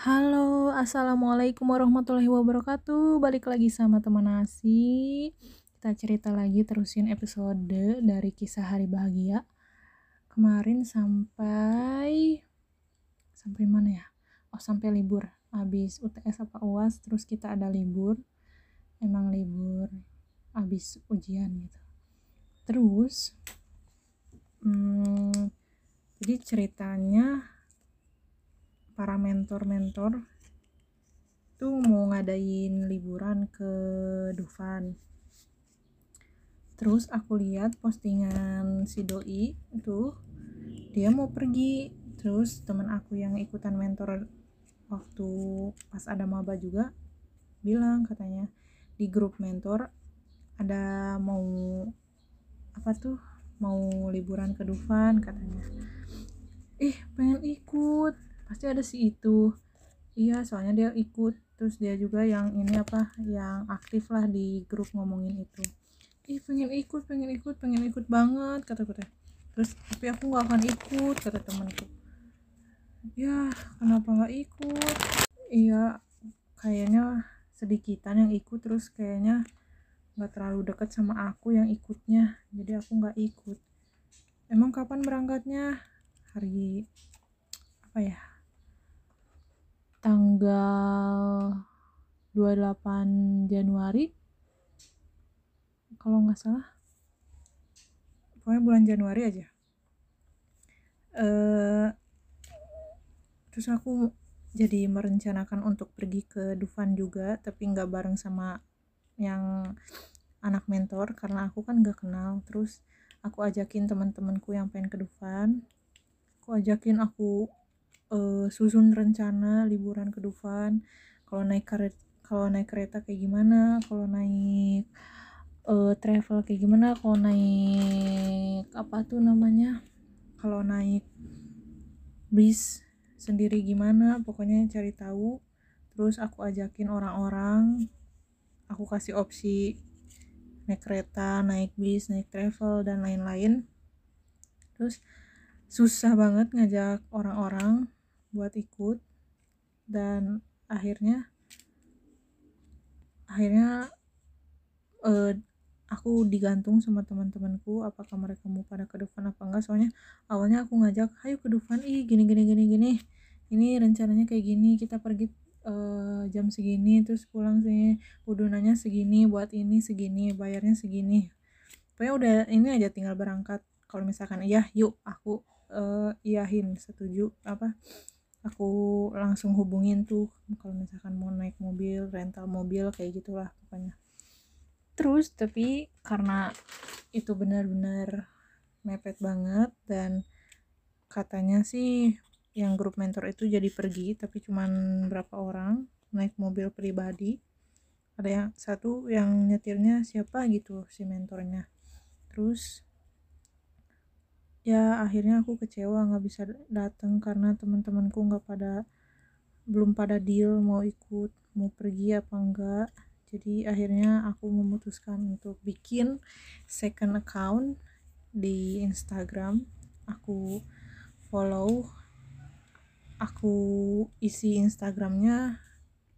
Halo, assalamualaikum warahmatullahi wabarakatuh. Balik lagi sama teman nasi. Kita cerita lagi terusin episode dari kisah hari bahagia. Kemarin sampai sampai mana ya? Oh, sampai libur. Habis UTS apa UAS, terus kita ada libur. Emang libur habis ujian gitu. Terus hmm, jadi ceritanya para mentor-mentor tuh mau ngadain liburan ke Dufan. Terus aku lihat postingan si doi itu dia mau pergi. Terus teman aku yang ikutan mentor waktu pas ada maba juga bilang katanya di grup mentor ada mau apa tuh mau liburan ke Dufan katanya. Ih pengen ikut pasti ada si itu. Iya soalnya dia ikut terus dia juga yang ini apa yang aktif lah di grup ngomongin itu. Ih pengen ikut pengen ikut pengen ikut banget kata gue terus tapi aku nggak akan ikut kata temanku. Ya kenapa nggak ikut? Iya kayaknya sedikitan yang ikut terus kayaknya nggak terlalu dekat sama aku yang ikutnya jadi aku nggak ikut. Emang kapan berangkatnya? Hari apa ya tanggal 28 Januari kalau nggak salah. Pokoknya bulan Januari aja. Uh, terus aku jadi merencanakan untuk pergi ke Dufan juga tapi nggak bareng sama yang anak mentor karena aku kan nggak kenal. Terus aku ajakin teman-temanku yang pengen ke Dufan. Aku ajakin aku uh, susun rencana liburan ke Dufan. Kalau naik kereta kalau naik kereta kayak gimana? Kalau naik uh, travel kayak gimana? Kalau naik apa tuh namanya? Kalau naik bis sendiri gimana? Pokoknya cari tahu. Terus aku ajakin orang-orang. Aku kasih opsi naik kereta naik bis naik travel dan lain-lain. Terus susah banget ngajak orang-orang buat ikut. Dan akhirnya akhirnya uh, aku digantung sama teman-temanku apakah mereka mau pada ke Dufan apa enggak. Soalnya awalnya aku ngajak ayo ke Dufan ih gini gini gini gini. Ini rencananya kayak gini kita pergi uh, jam segini terus pulang sih. Udunanya segini buat ini segini bayarnya segini. Pokoknya udah ini aja tinggal berangkat. Kalau misalkan iya yuk aku uh, iyahin setuju apa aku langsung hubungin tuh kalau misalkan mau naik mobil rental mobil kayak gitulah pokoknya. Terus tapi karena itu benar-benar mepet banget dan katanya sih yang grup mentor itu jadi pergi tapi cuman berapa orang naik mobil pribadi. Ada yang satu yang nyetirnya siapa gitu si mentornya. Terus ya akhirnya aku kecewa nggak bisa datang karena teman-temanku nggak pada belum pada deal mau ikut mau pergi apa enggak jadi akhirnya aku memutuskan untuk bikin second account di Instagram. Aku follow aku isi Instagramnya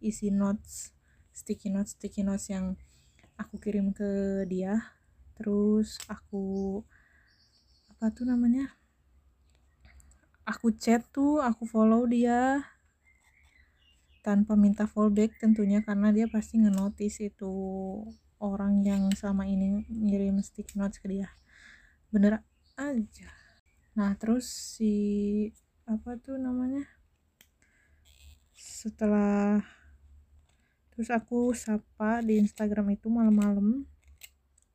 isi notes sticky notes sticky notes yang aku kirim ke dia. Terus aku apa tuh namanya? Aku chat tuh aku follow dia tanpa minta fallback tentunya karena dia pasti ngenotis itu orang yang sama ini ngirim stick notes ke dia. Bener aja. Nah terus si apa tuh namanya? Setelah terus aku sapa di Instagram itu malam-malam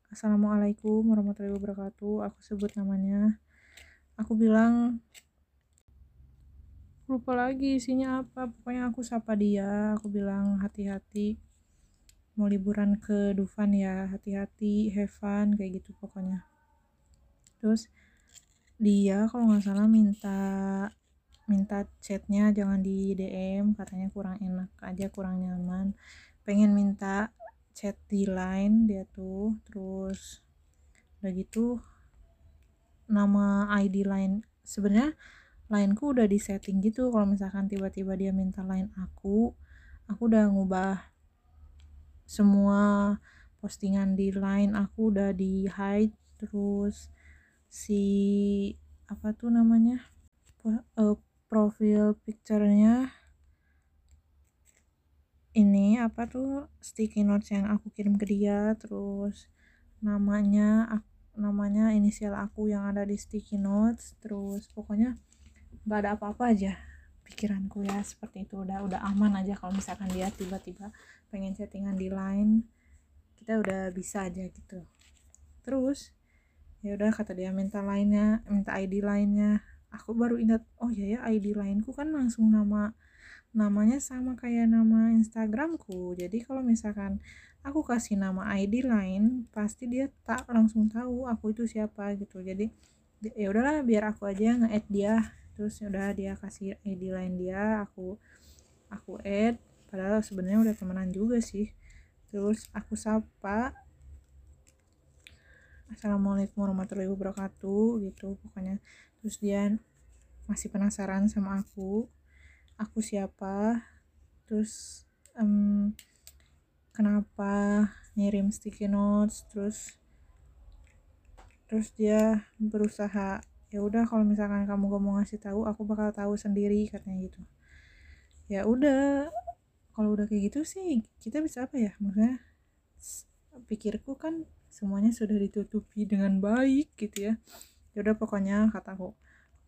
Assalamualaikum warahmatullahi wabarakatuh. Aku sebut namanya. Aku bilang lupa lagi isinya apa pokoknya aku sapa dia. Aku bilang hati-hati. Mau liburan ke Dufan ya. Hati-hati have fun kayak gitu pokoknya. Terus dia kalau nggak salah minta minta chatnya jangan di DM katanya kurang enak aja kurang nyaman. Pengen minta chat di line dia tuh terus udah gitu nama ID line sebenarnya lainku udah di setting gitu. Kalau misalkan tiba-tiba dia minta line aku aku udah ngubah semua postingan di line aku udah di hide terus si apa tuh namanya uh, profil picture-nya ini apa tuh sticky notes yang aku kirim ke dia terus namanya namanya inisial aku yang ada di sticky notes terus pokoknya gak ada apa-apa aja pikiranku ya seperti itu. Udah udah aman aja kalau misalkan dia tiba-tiba pengen chattingan di line kita udah bisa aja gitu. Terus ya udah kata dia minta lainnya minta ID lainnya aku baru ingat oh ya ya ID lainku kan langsung nama namanya sama kayak nama Instagramku. Jadi kalau misalkan aku kasih nama ID lain pasti dia tak langsung tahu aku itu siapa gitu. Jadi ya udahlah biar aku aja nge-add dia. Terus ya udah dia kasih ID lain dia aku aku add. Padahal sebenarnya udah temenan juga sih. Terus aku sapa assalamualaikum warahmatullahi wabarakatuh gitu pokoknya. Terus dia masih penasaran sama aku aku siapa terus um, kenapa ngirim sticky notes terus terus dia berusaha ya udah kalau misalkan kamu gak mau ngasih tahu aku bakal tahu sendiri katanya gitu. Ya udah kalau udah kayak gitu sih kita bisa apa ya? Maksudnya pikirku kan semuanya sudah ditutupi dengan baik gitu ya. Ya udah pokoknya kataku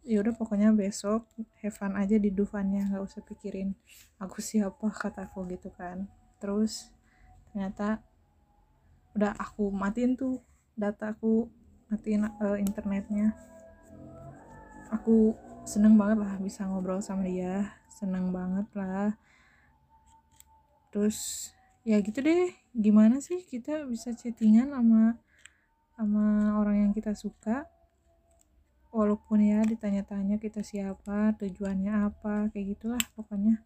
ya udah pokoknya besok have fun aja di Dufannya nggak usah pikirin aku siapa kataku gitu kan. Terus ternyata udah aku matiin tuh dataku matiin uh, internetnya. Aku seneng banget lah bisa ngobrol sama dia seneng banget lah. Terus ya gitu deh gimana sih kita bisa chattingan sama sama orang yang kita suka walaupun ya ditanya-tanya kita siapa tujuannya apa kayak gitulah pokoknya.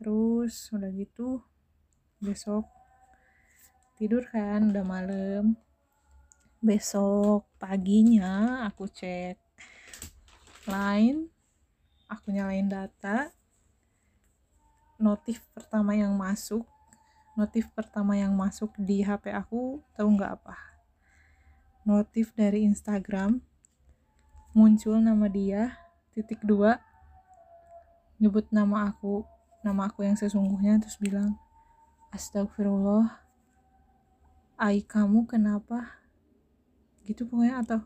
Terus udah gitu besok tidur kan udah malam. Besok paginya aku cek lain aku nyalain data. Notif pertama yang masuk notif pertama yang masuk di HP aku tahu nggak apa? Notif dari Instagram muncul nama dia titik dua nyebut nama aku nama aku yang sesungguhnya terus bilang astagfirullah ai kamu kenapa? Gitu pokoknya atau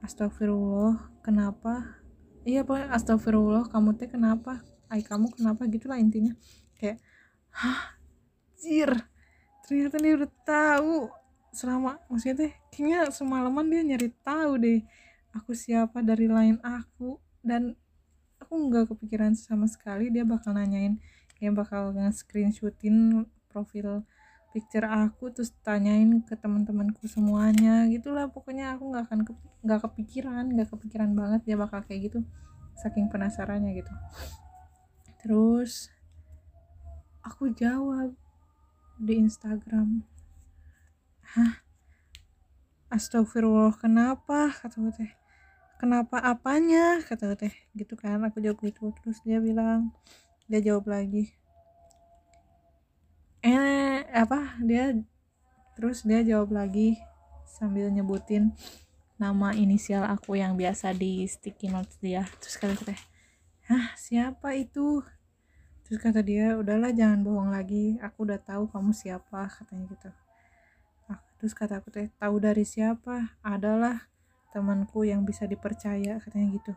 astagfirullah kenapa? Iya pokoknya astagfirullah kamu teh kenapa? Ay kamu kenapa? Gitulah intinya. Kayak hah? Jir ternyata dia udah tahu. Selama maksudnya teh kayaknya semalaman dia nyari tahu deh aku siapa dari lain aku. Dan aku nggak kepikiran sama sekali dia bakal nanyain kayak bakal nge-screenshotin profil picture aku terus tanyain ke teman-temanku semuanya. Gitulah pokoknya aku nggak akan nggak ke, kepikiran nggak kepikiran banget dia bakal kayak gitu saking penasarannya gitu. Terus aku jawab di Instagram hah? Astagfirullah kenapa? Kata teh kenapa apanya? kata teh. Gitu kan aku jawab gitu. Terus dia bilang dia jawab lagi. Eh apa? Dia terus dia jawab lagi sambil nyebutin nama inisial aku yang biasa di sticky notes dia. Terus kata teh hah siapa itu? Terus kata dia udahlah jangan bohong lagi. Aku udah tahu kamu siapa katanya gitu. Terus kata aku teh tahu dari siapa? Adalah temanku yang bisa dipercaya katanya gitu.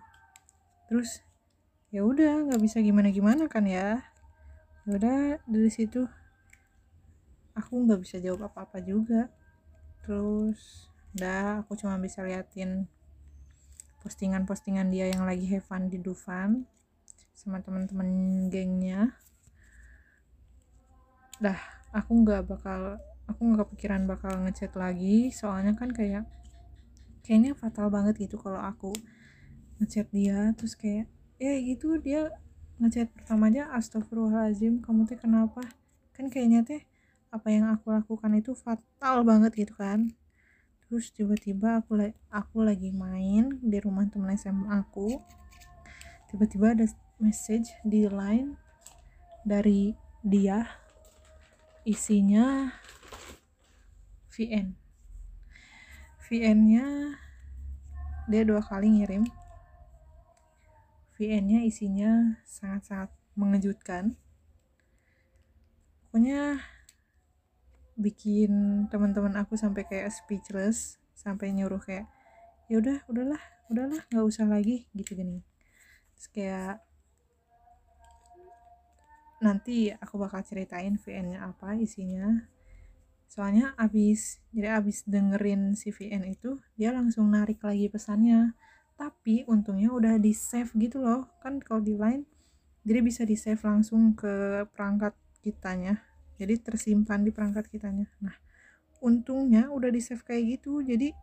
Terus ya udah nggak bisa gimana gimana kan ya. Ya udah dari situ aku nggak bisa jawab apa-apa juga. Terus udah aku cuma bisa liatin postingan-postingan dia yang lagi have fun di Dufan sama teman-teman gengnya. Dah aku nggak bakal aku nggak kepikiran bakal ngechat lagi. Soalnya kan kayak kayaknya fatal banget gitu kalau aku ngechat dia. Terus kayak ya gitu dia ngechat pertama aja kamu teh kenapa kan kayaknya teh apa yang aku lakukan itu fatal banget gitu kan. Terus tiba-tiba aku aku lagi main di rumah temen SMA aku. Tiba-tiba ada message di line dari dia isinya VN VN nya dia dua kali ngirim. VN nya isinya sangat-sangat mengejutkan. Pokoknya bikin teman-teman aku sampai kayak speechless sampai nyuruh kayak ya udah udahlah udahlah nggak usah lagi gitu gini. Terus kayak nanti aku bakal ceritain VN-nya apa isinya soalnya abis jadi abis dengerin si VN itu dia langsung narik lagi pesannya. Tapi untungnya udah di save gitu loh. Kan kalau di line jadi bisa di save langsung ke perangkat kitanya. Jadi tersimpan di perangkat kitanya. Nah untungnya udah di save kayak gitu. Jadi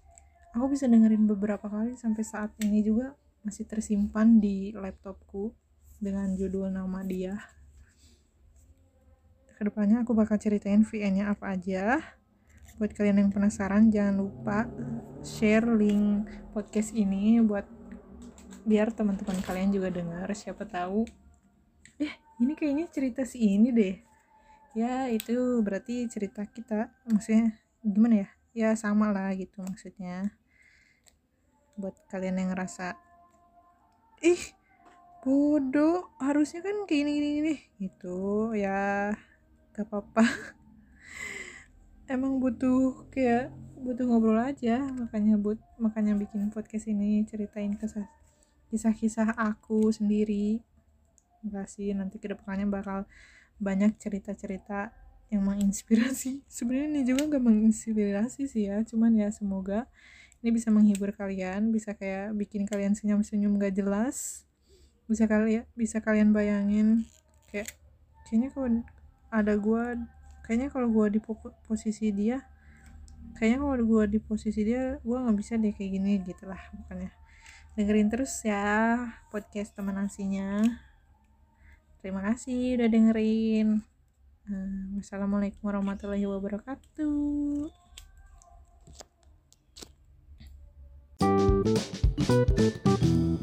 aku bisa dengerin beberapa kali sampai saat ini juga masih tersimpan di laptopku dengan judul nama dia ke depannya aku bakal ceritain VN nya apa aja. Buat kalian yang penasaran jangan lupa share link podcast ini buat biar teman-teman kalian juga dengar siapa tahu. Eh ini kayaknya cerita si ini deh. Ya itu berarti cerita kita maksudnya gimana ya? Ya sama lah gitu maksudnya. Buat kalian yang ngerasa ih bodoh harusnya kan kayak gini gini, gini. gitu ya gak apa-apa. Emang butuh kayak butuh ngobrol aja makanya but makanya bikin podcast ini ceritain kisah-kisah aku sendiri. Enggak sih nanti ke depannya bakal banyak cerita-cerita yang menginspirasi. Sebenarnya ini juga gak menginspirasi sih ya cuman ya semoga ini bisa menghibur kalian bisa kayak bikin kalian senyum-senyum gak jelas. Bisa kalian bisa kalian bayangin kayak kayaknya kalau ada gue kayaknya kalau gue di posisi dia kayaknya kalau gue di posisi dia gue nggak bisa deh kayak gini gitu lah bukannya. Dengerin terus ya podcast teman nasinya terima kasih udah dengerin. Eh, wassalamualaikum warahmatullahi wabarakatuh. thank you